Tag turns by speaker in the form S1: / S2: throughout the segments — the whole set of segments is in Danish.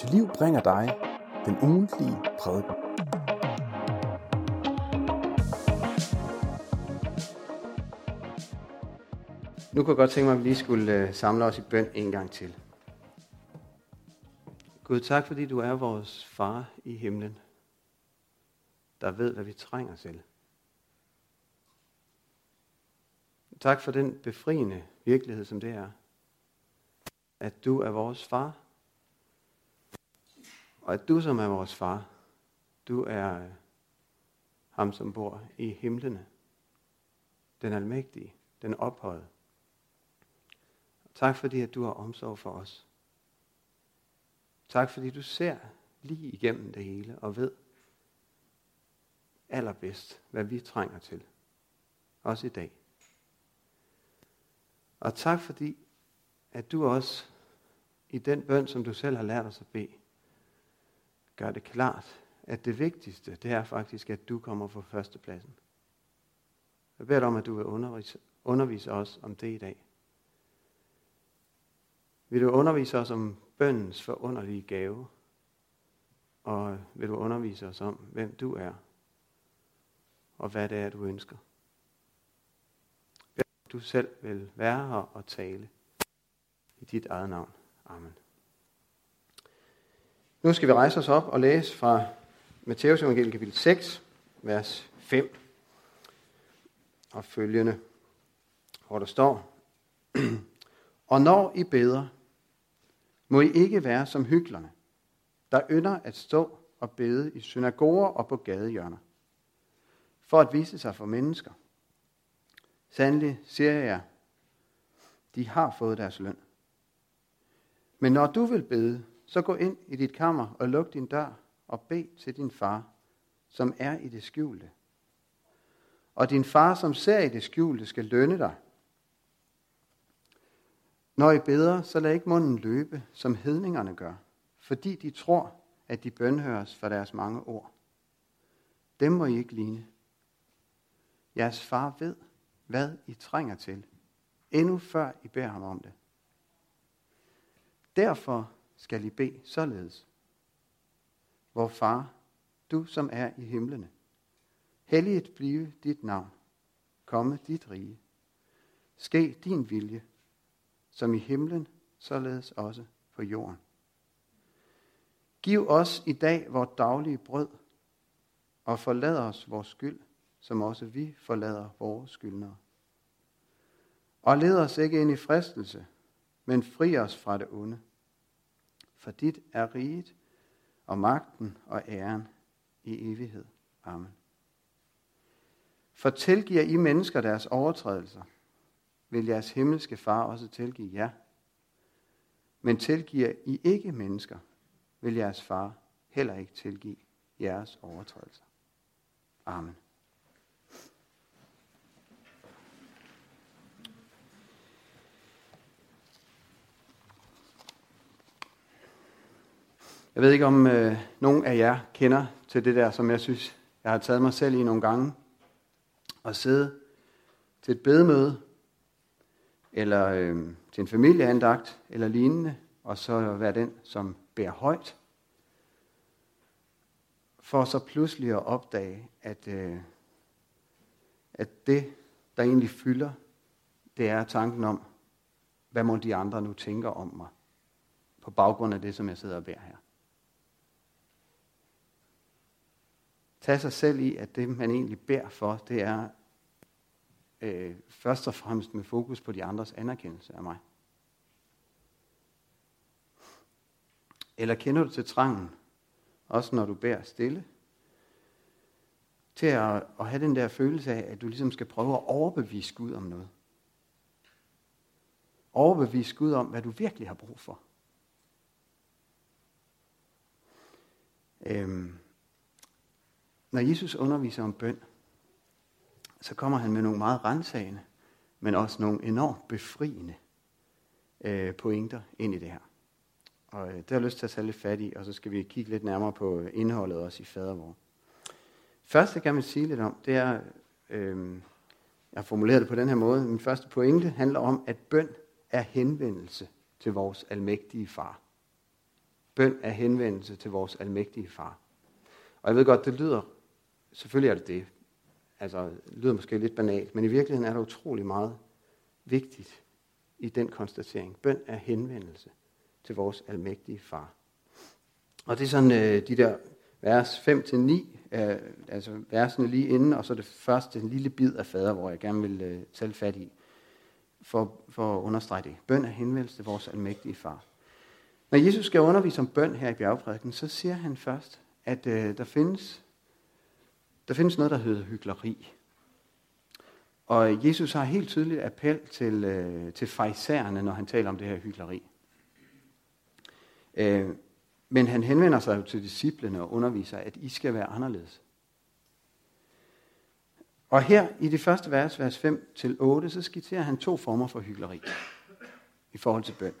S1: til liv bringer dig den ugentlige prædiken.
S2: Nu kunne jeg godt tænke mig, at vi lige skulle øh, samle os i bøn en gang til. Gud, tak fordi du er vores far i himlen, der ved, hvad vi trænger til. Tak for den befriende virkelighed, som det er. At du er vores far, og at du, som er vores far, du er øh, ham, som bor i himlene, den almægtige, den ophøjede. Tak fordi, at du har omsorg for os. Tak fordi du ser lige igennem det hele og ved allerbedst, hvad vi trænger til. Også i dag. Og tak fordi, at du også i den bøn, som du selv har lært os at bede, gør det klart, at det vigtigste, det er faktisk, at du kommer på førstepladsen. Jeg beder dig om, at du vil undervise, undervise os om det i dag. Vil du undervise os om bøndens forunderlige gave? Og vil du undervise os om, hvem du er? Og hvad det er, du ønsker? Du selv vil være her og tale i dit eget navn. Amen. Nu skal vi rejse os op og læse fra Matteus evangeliet kapitel 6, vers 5 og følgende, hvor der står, Og når I beder, må I ikke være som hyklerne, der ynder at stå og bede i synagoger og på gadehjørner, for at vise sig for mennesker. Sandelig siger jeg, de har fået deres løn. Men når du vil bede, så gå ind i dit kammer og luk din dør og bed til din far, som er i det skjulte. Og din far, som ser i det skjulte, skal lønne dig. Når I beder, så lad ikke munden løbe, som hedningerne gør, fordi de tror, at de bønhøres for deres mange ord. Dem må I ikke ligne. Jeres far ved, hvad I trænger til, endnu før I beder ham om det. Derfor skal I bede således. Vor far, du som er i himlene, helliget blive dit navn, komme dit rige. Ske din vilje, som i himlen, således også på jorden. Giv os i dag vores daglige brød, og forlad os vores skyld, som også vi forlader vores skyldnere. Og led os ikke ind i fristelse, men fri os fra det onde. For dit er riget, og magten og æren i evighed. Amen. For tilgiver I mennesker deres overtrædelser, vil jeres himmelske far også tilgive jer. Men tilgiver I ikke mennesker, vil jeres far heller ikke tilgive jeres overtrædelser. Amen. Jeg ved ikke, om øh, nogen af jer kender til det der, som jeg synes, jeg har taget mig selv i nogle gange. At sidde til et bedemøde, eller øh, til en familieandagt, eller lignende, og så være den, som bærer højt. For så pludselig at opdage, at, øh, at det, der egentlig fylder, det er tanken om, hvad må de andre nu tænker om mig, på baggrund af det, som jeg sidder og bærer her. Tage sig selv i, at det, man egentlig bærer for, det er øh, først og fremmest med fokus på de andres anerkendelse af mig. Eller kender du til trangen, også når du bærer stille, til at, at have den der følelse af, at du ligesom skal prøve at overbevise Gud om noget. Overbevise Gud om, hvad du virkelig har brug for. Øhm, når Jesus underviser om bøn, så kommer han med nogle meget rensagende, men også nogle enormt befriende øh, pointer ind i det her. Og øh, det har jeg lyst til at tage lidt fat i, og så skal vi kigge lidt nærmere på øh, indholdet også i fadervor. Første, jeg kan man sige lidt om, det er, øh, jeg har formuleret det på den her måde, min første pointe handler om, at bøn er henvendelse til vores almægtige far. Bøn er henvendelse til vores almægtige far. Og jeg ved godt, det lyder, selvfølgelig er det det, altså det lyder måske lidt banalt, men i virkeligheden er der utrolig meget vigtigt i den konstatering. Bøn er henvendelse til vores almægtige far. Og det er sådan øh, de der vers 5-9, øh, altså versene lige inden, og så det første en lille bid af fader, hvor jeg gerne vil øh, tage fat i, for, for at understrege det. Bøn er henvendelse til vores almægtige far. Når Jesus skal undervise om bøn her i bjergprædiken, så siger han først, at øh, der, findes, der findes noget, der hedder hyggeleri. Og Jesus har helt tydeligt appel til, øh, til fejserne, når han taler om det her hyggeleri. Øh, men han henvender sig jo til disciplene og underviser, at I skal være anderledes. Og her i det første vers, vers 5-8, så skitserer han to former for hyggeleri i forhold til bøn.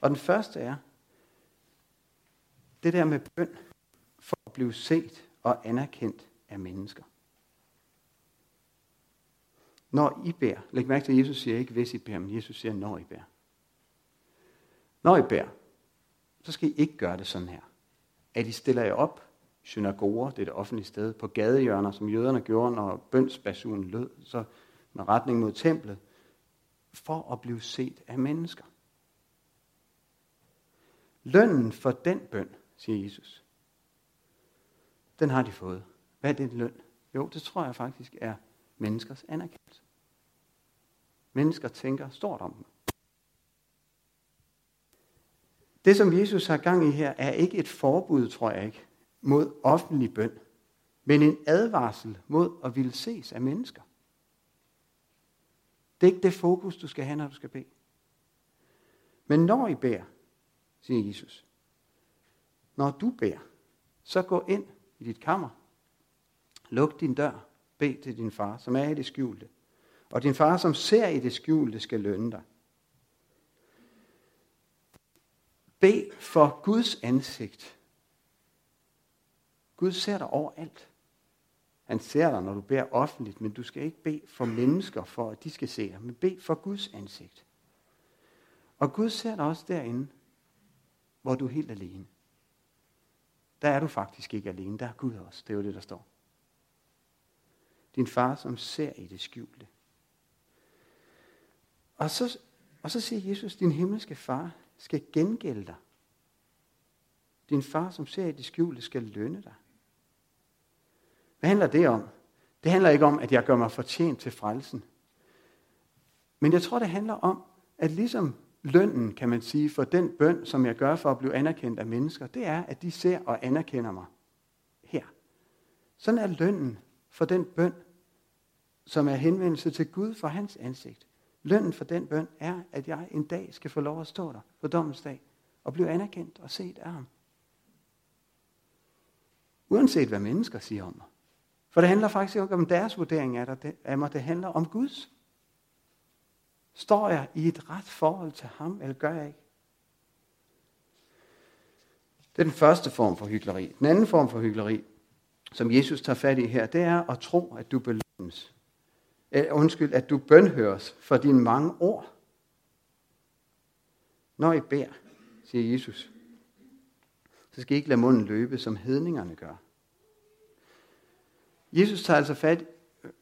S2: Og den første er det der med bøn for at blive set og anerkendt af mennesker. Når I bærer, læg mærke til, at Jesus siger ikke, hvis I bærer, men Jesus siger, når I bærer. Når I bærer, så skal I ikke gøre det sådan her. At I stiller jer op, synagoger, det er det offentlige sted, på gadehjørner, som jøderne gjorde, når bønsbasunen lød, så med retning mod templet, for at blive set af mennesker. Lønnen for den bøn, siger Jesus, den har de fået. Hvad er det løn? Jo, det tror jeg faktisk er menneskers anerkendelse. Mennesker tænker stort om dem. Det, som Jesus har gang i her, er ikke et forbud, tror jeg ikke, mod offentlig bøn, men en advarsel mod at ville ses af mennesker. Det er ikke det fokus, du skal have, når du skal bede. Men når I beder, siger Jesus, når du beder, så gå ind i dit kammer, luk din dør, bed til din far, som er i det skjulte. Og din far, som ser i det skjulte, skal lønne dig. Bed for Guds ansigt. Gud ser dig overalt. Han ser dig, når du beder offentligt, men du skal ikke bede for mennesker, for at de skal se dig, men bed for Guds ansigt. Og Gud ser dig også derinde, hvor du er helt alene. Der er du faktisk ikke alene, der er Gud også. Det er jo det, der står. Din far, som ser i det skjulte. Og så, og så siger Jesus, din himmelske far skal gengælde dig. Din far, som ser i det skjulte, skal lønne dig. Hvad handler det om? Det handler ikke om, at jeg gør mig fortjent til frelsen. Men jeg tror, det handler om, at ligesom lønnen, kan man sige, for den bøn, som jeg gør for at blive anerkendt af mennesker, det er, at de ser og anerkender mig her. Sådan er lønnen for den bøn, som er henvendelse til Gud for hans ansigt. Lønnen for den bøn er, at jeg en dag skal få lov at stå der på dommens dag og blive anerkendt og set af ham. Uanset hvad mennesker siger om mig. For det handler faktisk ikke om deres vurdering af mig, det handler om Guds. Står jeg i et ret forhold til ham, eller gør jeg ikke? Det er den første form for hyggeleri. Den anden form for hyggeleri, som Jesus tager fat i her, det er at tro, at du belønnes. Øh, undskyld, at du bønhøres for dine mange ord. Når I beder, siger Jesus, så skal I ikke lade munden løbe, som hedningerne gør. Jesus tager altså fat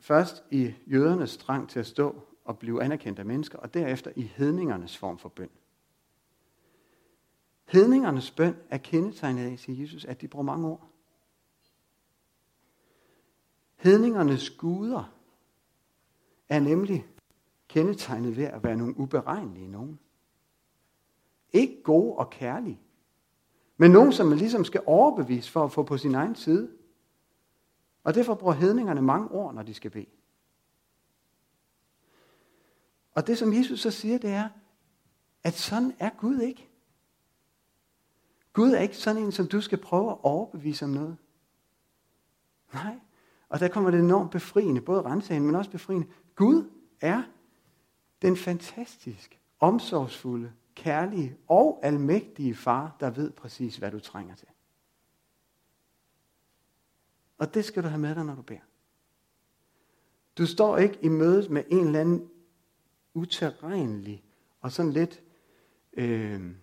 S2: først i jødernes trang til at stå og blive anerkendt af mennesker, og derefter i hedningernes form for bøn. Hedningernes bøn er kendetegnet af, siger Jesus, at de bruger mange ord. Hedningernes guder er nemlig kendetegnet ved at være nogle uberegnelige nogen. Ikke gode og kærlige, men nogen, som man ligesom skal overbevise for at få på sin egen side. Og derfor bruger hedningerne mange ord, når de skal bede. Og det, som Jesus så siger, det er, at sådan er Gud ikke. Gud er ikke sådan en, som du skal prøve at overbevise om noget. Nej. Og der kommer det enormt befriende, både rensagen, men også befriende. Gud er den fantastisk, omsorgsfulde, kærlige og almægtige far, der ved præcis, hvad du trænger til. Og det skal du have med dig, når du beder. Du står ikke i mødet med en eller anden uterrenelig og sådan lidt øh,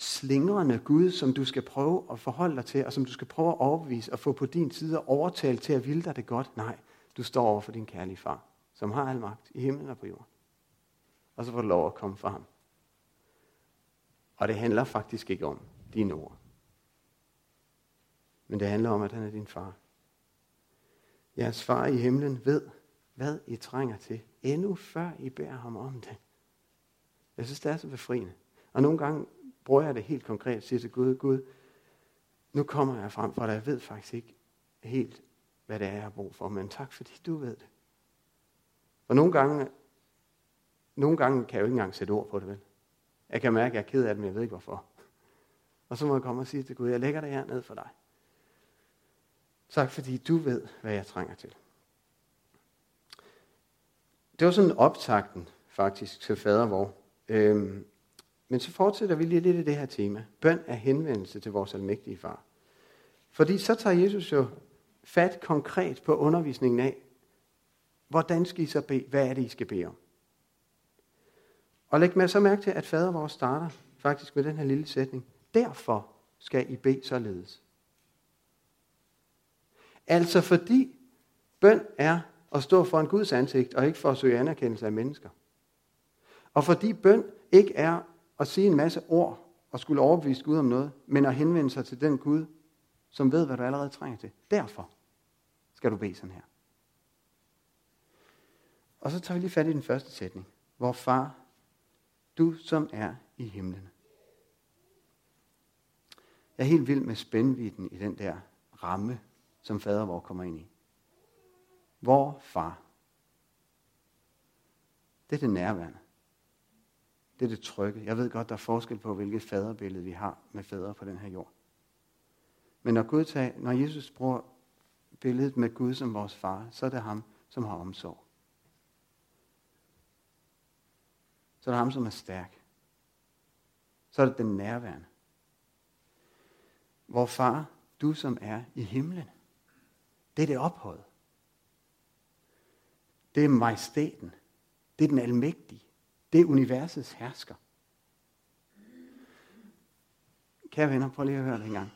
S2: slingrende Gud, som du skal prøve at forholde dig til, og som du skal prøve at overbevise og få på din side og overtale til at ville dig det godt. Nej, du står over for din kærlige far, som har al magt i himlen og på jorden. Og så får du lov at komme for ham. Og det handler faktisk ikke om dine ord. Men det handler om, at han er din far. Jeres far i himlen ved, hvad I trænger til, endnu før I bærer ham om det. Jeg synes, det er så befriende. Og nogle gange bruger jeg det helt konkret, siger til Gud, Gud, nu kommer jeg frem for dig, jeg ved faktisk ikke helt, hvad det er, jeg har brug for, men tak fordi du ved det. Og nogle gange, nogle gange kan jeg jo ikke engang sætte ord på det, vel? Jeg kan mærke, at jeg er ked af det, men jeg ved ikke hvorfor. Og så må jeg komme og sige til Gud, jeg lægger det her ned for dig. Tak fordi du ved, hvad jeg trænger til. Det var sådan optakten faktisk til fadervor. Øhm, men så fortsætter vi lige lidt i det her tema. Bøn er henvendelse til vores almægtige far. Fordi så tager Jesus jo fat konkret på undervisningen af, hvordan skal I så bede? Hvad er det, I skal bede om? Og læg med så mærke til, at fader vores starter faktisk med den her lille sætning. Derfor skal I bede således. Altså fordi bøn er at stå for en Guds ansigt, og ikke for at søge anerkendelse af mennesker. Og fordi bøn ikke er at sige en masse ord og skulle overbevise Gud om noget, men at henvende sig til den Gud, som ved, hvad du allerede trænger til. Derfor skal du bede sådan her. Og så tager vi lige fat i den første sætning. Hvor far, du som er i himlen. Jeg er helt vild med spændvidden i den der ramme, som fader vor kommer ind i. Hvor far. Det er det nærværende. Det er det trygge. Jeg ved godt, der er forskel på, hvilket faderbillede vi har med fædre på den her jord. Men når, Gud tager, når Jesus bruger billedet med Gud som vores far, så er det ham, som har omsorg. Så er det ham, som er stærk. Så er det den nærværende. Hvor far, du som er i himlen. Det er det ophøjet. Det er majestæten. Det er den almægtige. Det er universets hersker. Kære venner, prøv lige at høre det en gang.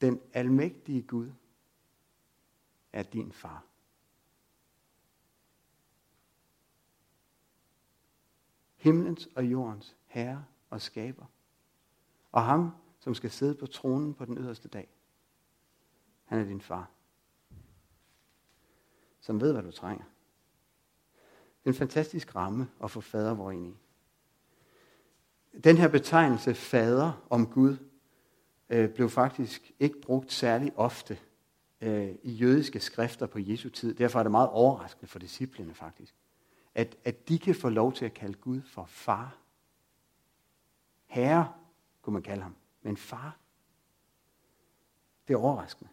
S2: Den almægtige Gud er din far. Himlens og jordens herre og skaber. Og ham, som skal sidde på tronen på den yderste dag. Han er din far. Som ved, hvad du trænger. En fantastisk ramme at få fader vor ind i. Den her betegnelse fader om Gud øh, blev faktisk ikke brugt særlig ofte øh, i jødiske skrifter på Jesu tid. Derfor er det meget overraskende for disciplene faktisk, at, at de kan få lov til at kalde Gud for far. Herre, kunne man kalde ham, men far. Det er overraskende.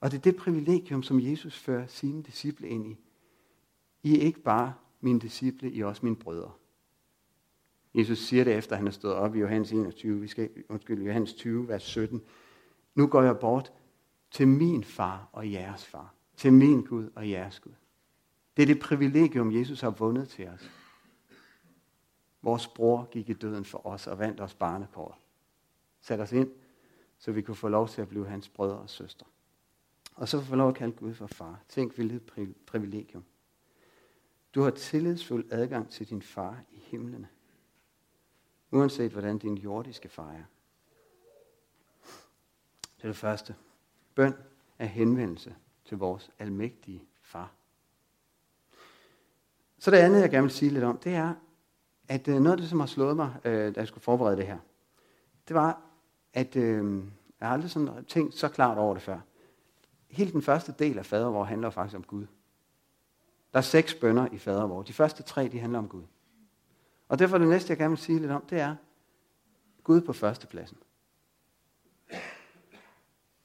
S2: Og det er det privilegium, som Jesus fører sine disciple ind i. I er ikke bare mine disciple, I er også mine brødre. Jesus siger det efter, han er stået op i Johannes 21, vi skal, undskyld, Johannes 20, vers 17. Nu går jeg bort til min far og jeres far. Til min Gud og jeres Gud. Det er det privilegium, Jesus har vundet til os. Vores bror gik i døden for os og vandt os barnekåret. Sat os ind, så vi kunne få lov til at blive hans brødre og søstre. Og så få lov at kalde Gud for far. Tænk, hvilket privilegium. Du har tillidsfuld adgang til din far i himlene. Uanset hvordan din jordiske far er. Det er det første. Bøn er henvendelse til vores almægtige far. Så det andet, jeg gerne vil sige lidt om, det er, at øh, noget af det, som har slået mig, øh, da jeg skulle forberede det her, det var, at øh, jeg har aldrig sådan tænkt så klart over det før. Hele den første del af fader, hvor handler faktisk om Gud. Der er seks bønder i fader hvor. De første tre, de handler om Gud. Og derfor det næste, jeg gerne vil sige lidt om, det er Gud på førstepladsen.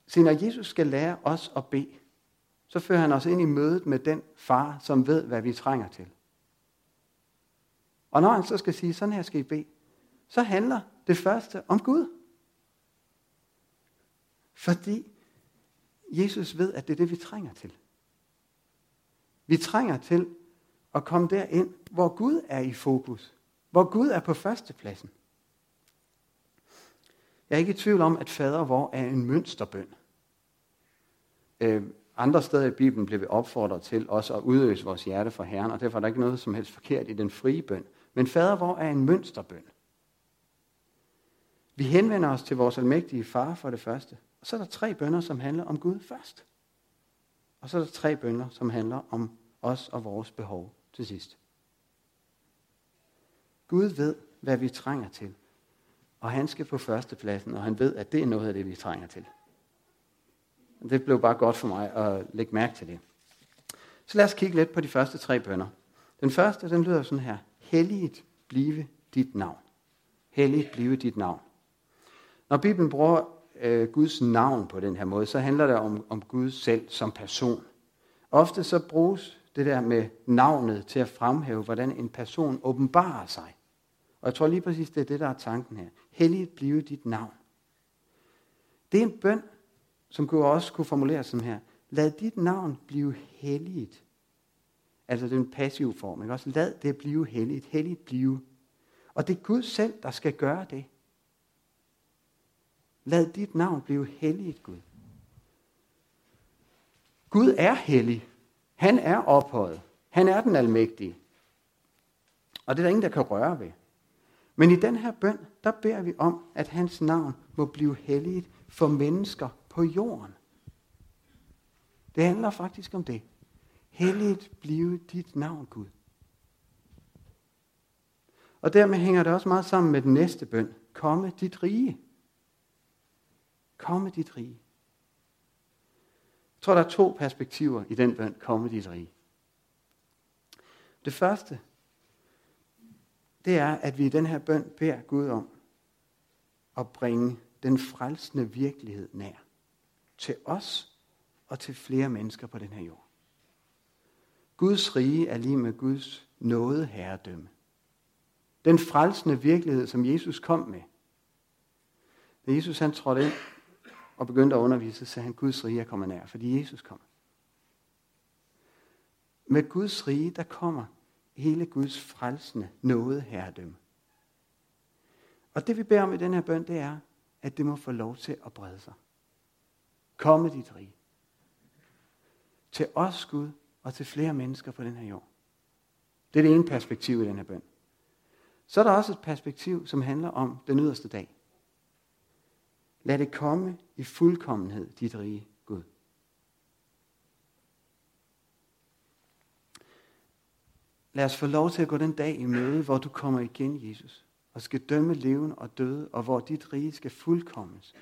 S2: Så når Jesus skal lære os at bede, så fører han os ind i mødet med den far, som ved, hvad vi trænger til. Og når han så skal sige, sådan her skal I bede, så handler det første om Gud. Fordi Jesus ved, at det er det, vi trænger til. Vi trænger til at komme derind, hvor Gud er i fokus. Hvor Gud er på førstepladsen. Jeg er ikke i tvivl om, at fader hvor er en mønsterbøn. Øh, andre steder i Bibelen bliver vi opfordret til også at udøse vores hjerte for Herren, og derfor er der ikke noget som helst forkert i den frie bøn. Men fader hvor er en mønsterbøn. Vi henvender os til vores almægtige far for det første. Og så er der tre bønder, som handler om Gud først. Og så er der tre bønder, som handler om os og vores behov til sidst. Gud ved, hvad vi trænger til. Og han skal på førstepladsen, og han ved, at det er noget af det, vi trænger til. Det blev bare godt for mig at lægge mærke til det. Så lad os kigge lidt på de første tre bønder. Den første, den lyder sådan her. Helligt blive dit navn. Helligt blive dit navn. Når Bibelen bruger øh, Guds navn på den her måde, så handler det om, om Gud selv som person. Ofte så bruges det der med navnet til at fremhæve, hvordan en person åbenbarer sig. Og jeg tror lige præcis, det er det, der er tanken her. Helligt blive dit navn. Det er en bøn, som kunne også kunne formuleres som her. Lad dit navn blive helligt. Altså det er en passiv form. Ikke? Også lad det blive helligt. Helligt blive. Og det er Gud selv, der skal gøre det. Lad dit navn blive helligt, Gud. Gud er hellig. Han er ophøjet. Han er den almægtige. Og det er der ingen, der kan røre ved. Men i den her bøn, der beder vi om, at hans navn må blive helligt for mennesker på jorden. Det handler faktisk om det. Helligt blive dit navn, Gud. Og dermed hænger det også meget sammen med den næste bøn. Komme dit rige. Komme dit rige. Jeg tror, der er to perspektiver i den bøn, komme dit rige. Det første, det er, at vi i den her bøn beder Gud om at bringe den frelsende virkelighed nær. Til os og til flere mennesker på den her jord. Guds rige er lige med Guds nåde herredømme. Den frelsende virkelighed, som Jesus kom med. Da Jesus han trådte ind og begyndte at undervise, så sagde han, Guds rige er kommet nær, fordi Jesus kom. Med Guds rige, der kommer hele Guds frelsende nåde herredømme. Og det vi beder om i den her bøn, det er, at det må få lov til at brede sig. Komme dit rige. Til os, Gud, og til flere mennesker på den her jord. Det er det ene perspektiv i den her bøn. Så er der også et perspektiv, som handler om den yderste dag. Lad det komme i fuldkommenhed, dit rige Gud. Lad os få lov til at gå den dag i møde, hvor du kommer igen, Jesus, og skal dømme levende og døde, og hvor dit rige skal fuldkommes.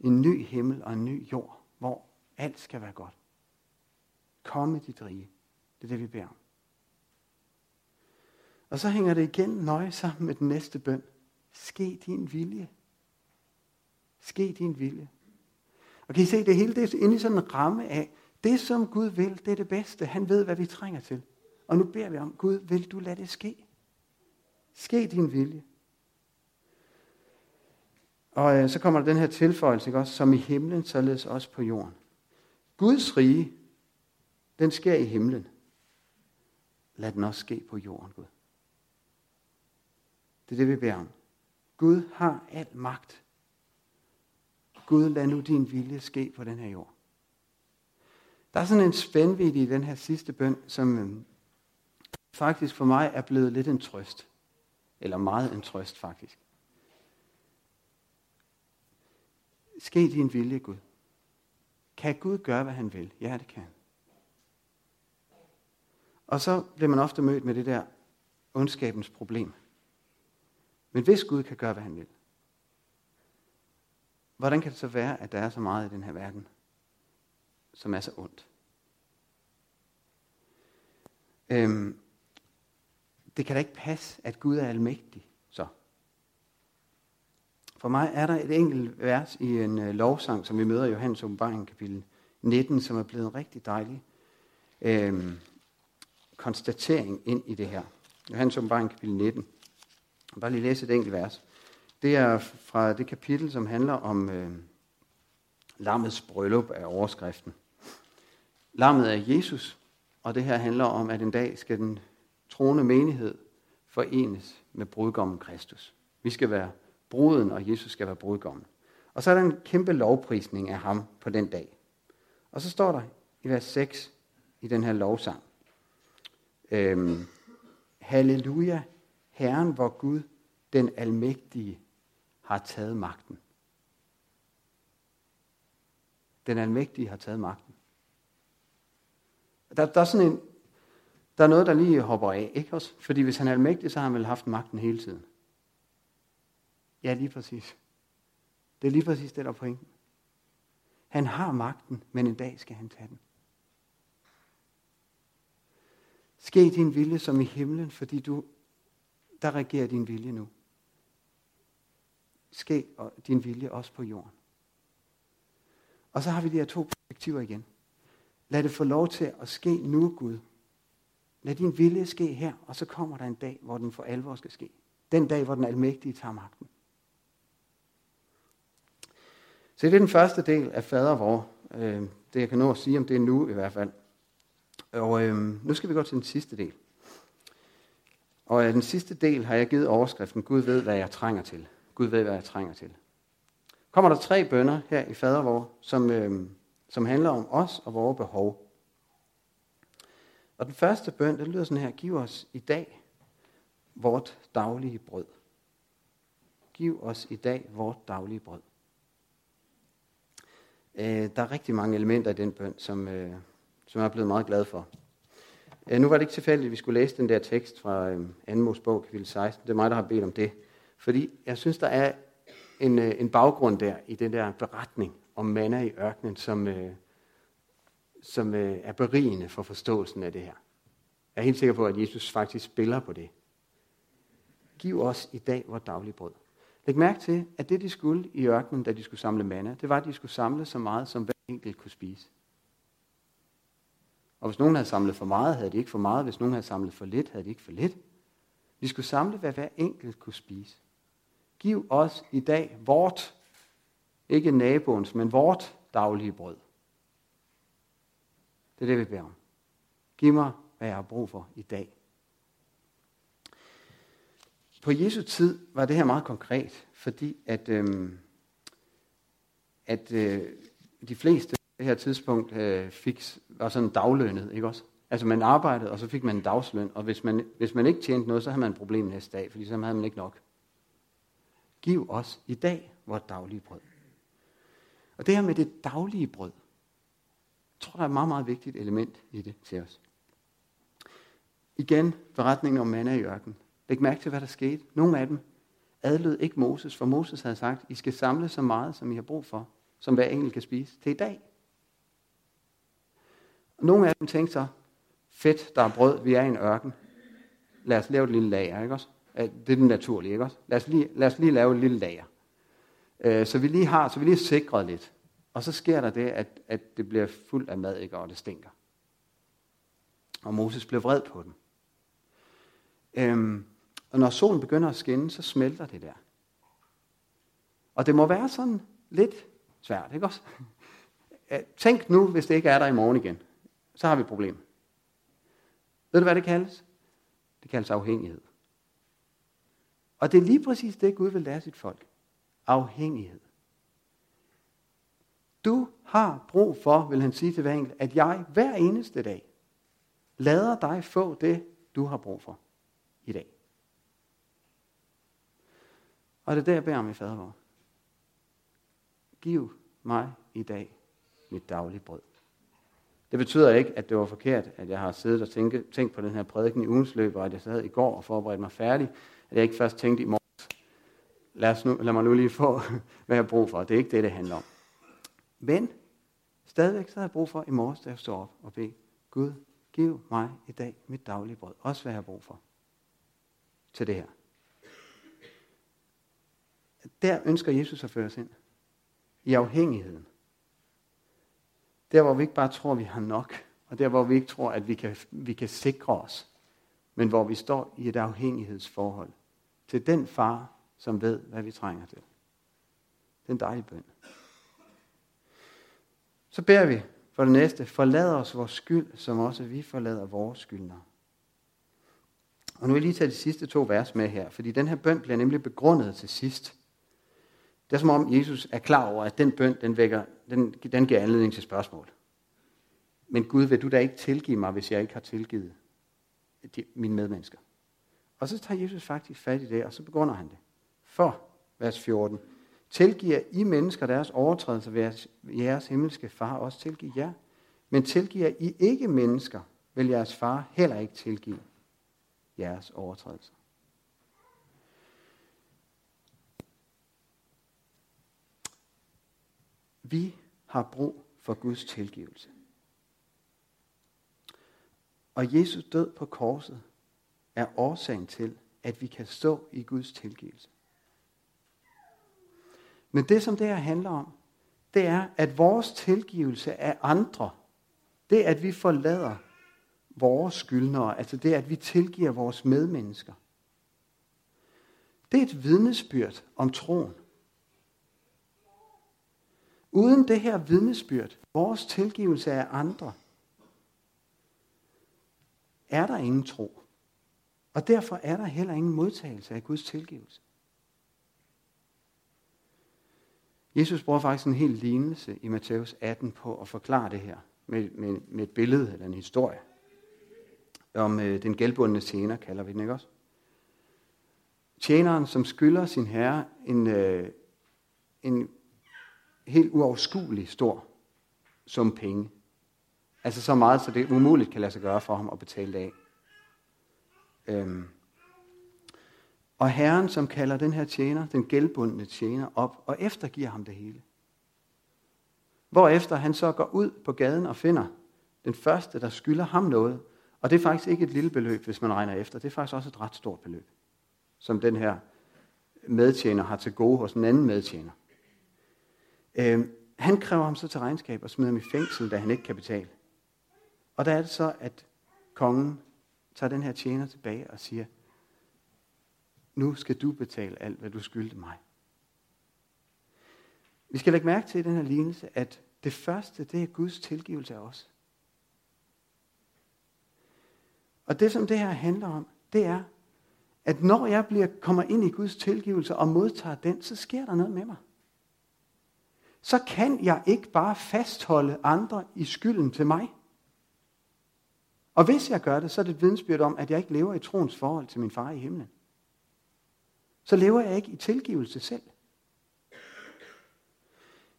S2: En ny himmel og en ny jord, hvor alt skal være godt. Komme dit rige. Det er det, vi beder om. Og så hænger det igen nøje sammen med den næste bøn. Ske din vilje. Ske din vilje. Og kan I se, det hele det er inde i sådan en ramme af, det som Gud vil, det er det bedste. Han ved, hvad vi trænger til. Og nu beder vi om, Gud, vil du lade det ske? Ske din vilje. Og øh, så kommer der den her tilføjelse, ikke også, som i himlen, således også på jorden. Guds rige, den sker i himlen. Lad den også ske på jorden, Gud. Det er det, vi beder om. Gud har al magt. Gud, lad nu din vilje ske på den her jord. Der er sådan en spændvidde i den her sidste bøn, som øhm, faktisk for mig er blevet lidt en trøst. Eller meget en trøst, faktisk. Ske din vilje, Gud. Kan Gud gøre, hvad han vil? Ja, det kan. Og så bliver man ofte mødt med det der ondskabens problem. Men hvis Gud kan gøre, hvad han vil, hvordan kan det så være, at der er så meget i den her verden, som er så ondt? Øhm, det kan da ikke passe, at Gud er almægtig, så. For mig er der et enkelt vers i en øh, lovsang, som vi møder i Johannes åbenbaring kapitel 19, som er blevet en rigtig dejlig øhm, konstatering ind i det her. Johannes åbenbaring kapitel 19. Jeg bare lige læse et enkelt vers. Det er fra det kapitel, som handler om øh, lammets bryllup af overskriften. Lammet er Jesus, og det her handler om, at en dag skal den troende menighed forenes med brudgommen Kristus. Vi skal være bruden, og Jesus skal være brudgommen. Og så er der en kæmpe lovprisning af ham på den dag. Og så står der i vers 6 i den her lovsang. Øhm, Halleluja, Herren vor Gud, den almægtige, har taget magten. Den almægtige har taget magten. Der, der er sådan en, der er noget, der lige hopper af, ikke også? Fordi hvis han er almægtig, så har han vel haft magten hele tiden. Ja, lige præcis. Det er lige præcis det, der er pointen. Han har magten, men en dag skal han tage den. Ske din vilje som i himlen, fordi du, der regerer din vilje nu. Ske din vilje også på jorden. Og så har vi de her to perspektiver igen. Lad det få lov til at ske nu, Gud. Lad din vilje ske her, og så kommer der en dag, hvor den for alvor skal ske. Den dag, hvor den almægtige tager magten. Så det er den første del af fader vor. Øh, det jeg kan nå at sige om det nu i hvert fald. Og øh, nu skal vi gå til den sidste del. Og øh, den sidste del har jeg givet overskriften, Gud ved, hvad jeg trænger til. Gud ved, hvad jeg trænger til. Kommer der tre bønder her i fadervor, som, øh, som handler om os og vores behov. Og den første bøn, den lyder sådan her, giv os i dag vort daglige brød. Giv os i dag vort daglige brød. Øh, der er rigtig mange elementer i den bøn, som, øh, som jeg er blevet meget glad for. Øh, nu var det ikke tilfældigt, at vi skulle læse den der tekst fra øh, 2. Mosebog, kapitel 16. Det er mig, der har bedt om det. Fordi jeg synes, der er en, øh, en baggrund der i den der beretning om manna i ørkenen, som, øh, som øh, er berigende for forståelsen af det her. Jeg er helt sikker på, at Jesus faktisk spiller på det. Giv os i dag vores daglige brød. Læg mærke til, at det de skulle i ørkenen, da de skulle samle manna, det var, at de skulle samle så meget, som hver enkelt kunne spise. Og hvis nogen havde samlet for meget, havde de ikke for meget. Hvis nogen havde samlet for lidt, havde de ikke for lidt. De skulle samle, hvad hver enkelt kunne spise. Giv os i dag vort, ikke naboens, men vort daglige brød. Det er det, vi beder om. Giv mig, hvad jeg har brug for i dag. På Jesu tid var det her meget konkret, fordi at, øhm, at øh, de fleste på det her tidspunkt øh, fik, var sådan daglønnet, ikke også? Altså man arbejdede, og så fik man en dagsløn, og hvis man, hvis man ikke tjente noget, så havde man et problem næste dag, fordi så havde man ikke nok. Giv os i dag vores daglige brød. Og det her med det daglige brød, jeg tror, der er et meget, meget vigtigt element i det til os. Igen, beretningen om manna i ørkenen. Læg mærke til, hvad der skete. Nogle af dem adlød ikke Moses, for Moses havde sagt, I skal samle så meget, som I har brug for, som hver enkelt kan spise, til i dag. Og nogle af dem tænkte så, fedt, der er brød, vi er i en ørken. Lad os lave et lille lager, ikke også? Det er den naturlige, ikke også? Lad os lige, lad os lige lave et lille lager. Øh, så vi lige har, så vi lige sikret lidt. Og så sker der det, at, at det bliver fuldt af mad, ikke? og det stinker. Og Moses blev vred på den. Øhm, og når solen begynder at skinne, så smelter det der. Og det må være sådan lidt svært, ikke også? Øh, tænk nu, hvis det ikke er der i morgen igen. Så har vi et problem. Ved du, hvad det kaldes? Det kaldes afhængighed. Og det er lige præcis det, Gud vil lære sit folk. Afhængighed. Du har brug for, vil han sige til hver enkelt, at jeg hver eneste dag lader dig få det, du har brug for i dag. Og det er der, jeg beder om i fadervor. Giv mig i dag mit daglige brød. Det betyder ikke, at det var forkert, at jeg har siddet og tænkt, tænkt på den her prædiken i ugens løb, og at jeg sad i går og forberedte mig færdig, at jeg ikke først tænkte i morgen, lad, os nu, lad mig nu lige få, hvad jeg har brug for. Det er ikke det, det handler om. Men stadigvæk så har jeg brug for i morgen, da jeg står op og beder, Gud, giv mig i dag mit daglige brød. Også hvad jeg har brug for til det her. Der ønsker Jesus at føre os ind. I afhængigheden. Der, hvor vi ikke bare tror, vi har nok, og der, hvor vi ikke tror, at vi kan, vi kan sikre os, men hvor vi står i et afhængighedsforhold til den far, som ved, hvad vi trænger til. Det er en dejlig bøn. Så beder vi for det næste, forlad os vores skyld, som også vi forlader vores skyldnere. Og nu vil jeg lige tage de sidste to vers med her, fordi den her bøn bliver nemlig begrundet til sidst. Det er som om Jesus er klar over, at den bøn, den, vækker, den, den giver anledning til spørgsmål. Men Gud, vil du da ikke tilgive mig, hvis jeg ikke har tilgivet mine medmennesker? Og så tager Jesus faktisk fat i det, og så begrunder han det. For, vers 14, tilgiver I mennesker deres overtrædelser, vil jeres himmelske far også tilgive jer. Men tilgiver I ikke mennesker, vil jeres far heller ikke tilgive jeres overtrædelser. Vi har brug for Guds tilgivelse. Og Jesus død på korset er årsagen til, at vi kan stå i Guds tilgivelse. Men det, som det her handler om, det er, at vores tilgivelse af andre, det at vi forlader vores skyldnere, altså det at vi tilgiver vores medmennesker, det er et vidnesbyrd om troen. Uden det her vidnesbyrd, vores tilgivelse af andre, er der ingen tro. Og derfor er der heller ingen modtagelse af Guds tilgivelse. Jesus bruger faktisk en hel lignelse i Matthæus 18 på at forklare det her med, med, med et billede eller en historie. Om øh, den gældbundne tjener, kalder vi den ikke også? Tjeneren, som skylder sin herre en, øh, en helt uoverskuelig stor sum penge. Altså så meget, så det umuligt kan lade sig gøre for ham at betale det af. Øhm. Og herren, som kalder den her tjener, den gældbundne tjener, op og eftergiver ham det hele. Hvorefter han så går ud på gaden og finder den første, der skylder ham noget. Og det er faktisk ikke et lille beløb, hvis man regner efter. Det er faktisk også et ret stort beløb, som den her medtjener har til gode hos en anden medtjener. Øhm, han kræver ham så til regnskab og smider ham i fængsel, da han ikke kan betale. Og der er det så, at kongen tager den her tjener tilbage og siger, nu skal du betale alt, hvad du skyldte mig. Vi skal lægge mærke til i den her lignelse, at det første, det er Guds tilgivelse af os. Og det, som det her handler om, det er, at når jeg bliver, kommer ind i Guds tilgivelse og modtager den, så sker der noget med mig så kan jeg ikke bare fastholde andre i skylden til mig. Og hvis jeg gør det, så er det et vidensbyrd om, at jeg ikke lever i troens forhold til min far i himlen. Så lever jeg ikke i tilgivelse selv.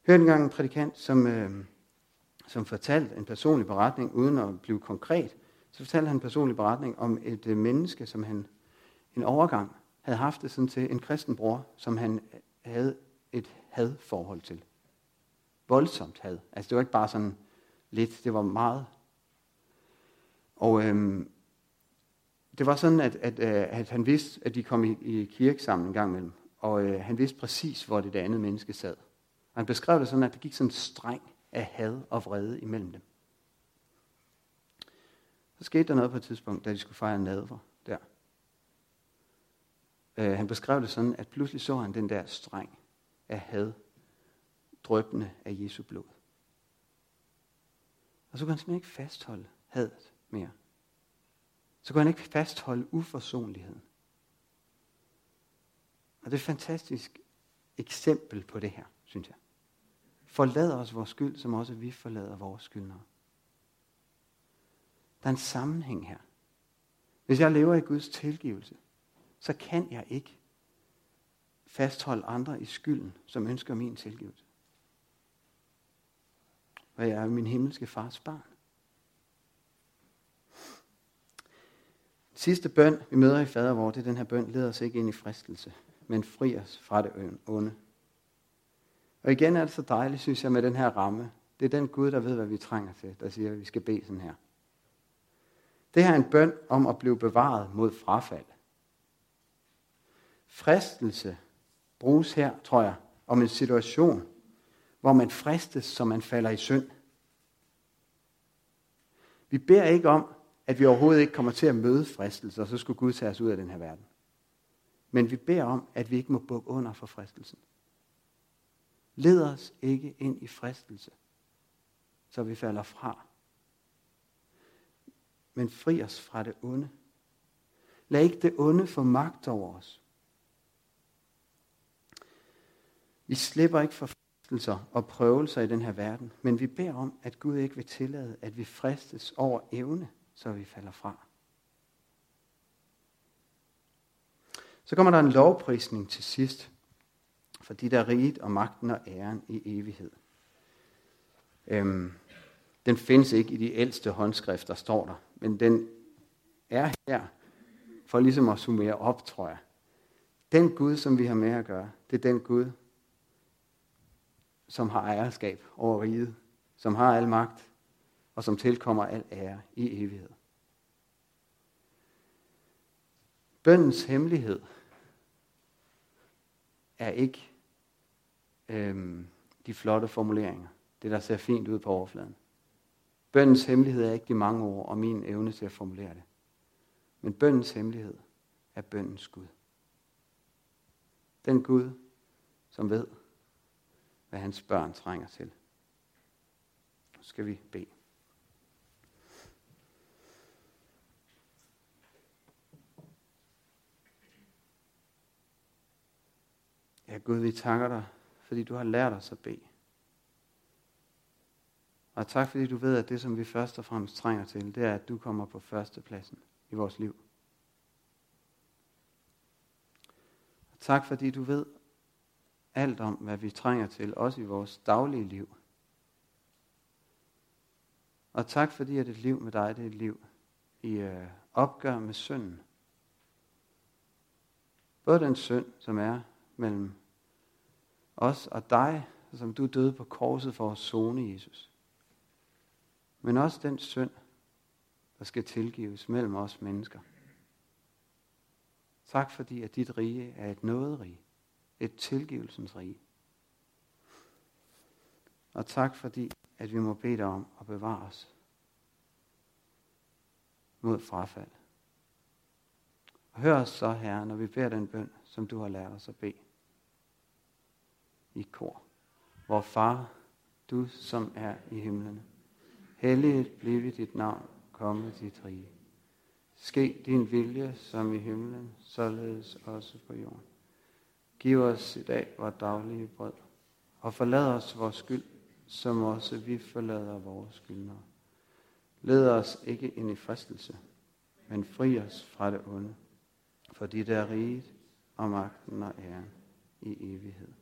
S2: Jeg hørte engang en prædikant, som, øh, som fortalte en personlig beretning, uden at blive konkret. Så fortalte han en personlig beretning om et øh, menneske, som han en overgang havde haft det sådan til en kristen bror, som han havde et hadforhold til voldsomt had. Altså det var ikke bare sådan lidt, det var meget. Og øhm, det var sådan, at, at, øh, at han vidste, at de kom i, i kirke sammen en gang imellem. Og øh, han vidste præcis, hvor det, det andet menneske sad. Og han beskrev det sådan, at det gik sådan en streng af had og vrede imellem dem. Så skete der noget på et tidspunkt, da de skulle fejre nadver der. Øh, han beskrev det sådan, at pludselig så han den der streng af had drøbende af Jesu blod. Og så kunne han simpelthen ikke fastholde hadet mere. Så kan han ikke fastholde uforsonligheden. Og det er et fantastisk eksempel på det her, synes jeg. Forlad os vores skyld, som også vi forlader vores skyldnere. Der er en sammenhæng her. Hvis jeg lever i Guds tilgivelse, så kan jeg ikke fastholde andre i skylden, som ønsker min tilgivelse og jeg er min himmelske fars barn. Sidste bøn, vi møder i fader vor, det er den her bøn, leder os ikke ind i fristelse, men fri os fra det onde. Og igen er det så dejligt, synes jeg, med den her ramme. Det er den Gud, der ved, hvad vi trænger til, der siger, at vi skal bede sådan her. Det her er en bøn om at blive bevaret mod frafald. Fristelse bruges her, tror jeg, om en situation, hvor man fristes, så man falder i synd. Vi beder ikke om, at vi overhovedet ikke kommer til at møde fristelser, og så skulle Gud tage os ud af den her verden. Men vi beder om, at vi ikke må bukke under for fristelsen. Led os ikke ind i fristelse, så vi falder fra. Men fri os fra det onde. Lad ikke det onde få magt over os. Vi slipper ikke for fristelser og prøvelser i den her verden, men vi beder om, at Gud ikke vil tillade, at vi fristes over evne, så vi falder fra. Så kommer der en lovprisning til sidst, for de der riget og magten og æren i evighed. Øhm, den findes ikke i de ældste håndskrifter, står der, men den er her for ligesom at summere op, tror jeg. Den Gud, som vi har med at gøre, det er den Gud, som har ejerskab over riget, som har al magt, og som tilkommer al ære i evighed. Bøndens hemmelighed er ikke øhm, de flotte formuleringer, det der ser fint ud på overfladen. Bøndens hemmelighed er ikke de mange ord og min evne til at formulere det. Men bøndens hemmelighed er bøndens Gud. Den Gud, som ved, hvad hans børn trænger til. Nu skal vi bede. Ja, Gud, vi takker dig, fordi du har lært os at bede. Og tak, fordi du ved, at det, som vi først og fremmest trænger til, det er, at du kommer på førstepladsen i vores liv. Og tak, fordi du ved alt om, hvad vi trænger til, også i vores daglige liv. Og tak, fordi at et liv med dig, det er et liv i øh, opgør med synden. Både den synd, som er mellem os og dig, som du døde på korset for at zone, Jesus. Men også den synd, der skal tilgives mellem os mennesker. Tak fordi, at dit rige er et nåderige, et tilgivelsens rige. Og tak fordi, at vi må bede dig om at bevare os mod frafald. Og hør os så, Herre, når vi beder den bøn, som du har lært os at bede i kor. Vor far, du som er i himlene, helliget blive dit navn, komme dit rige. Ske din vilje som i himlen, således også på jorden. Giv os i dag vores daglige brød, og forlad os vores skyld, som også vi forlader vores skyldnere. Led os ikke ind i fristelse, men fri os fra det onde, for dit er riget og magten og æren i evighed.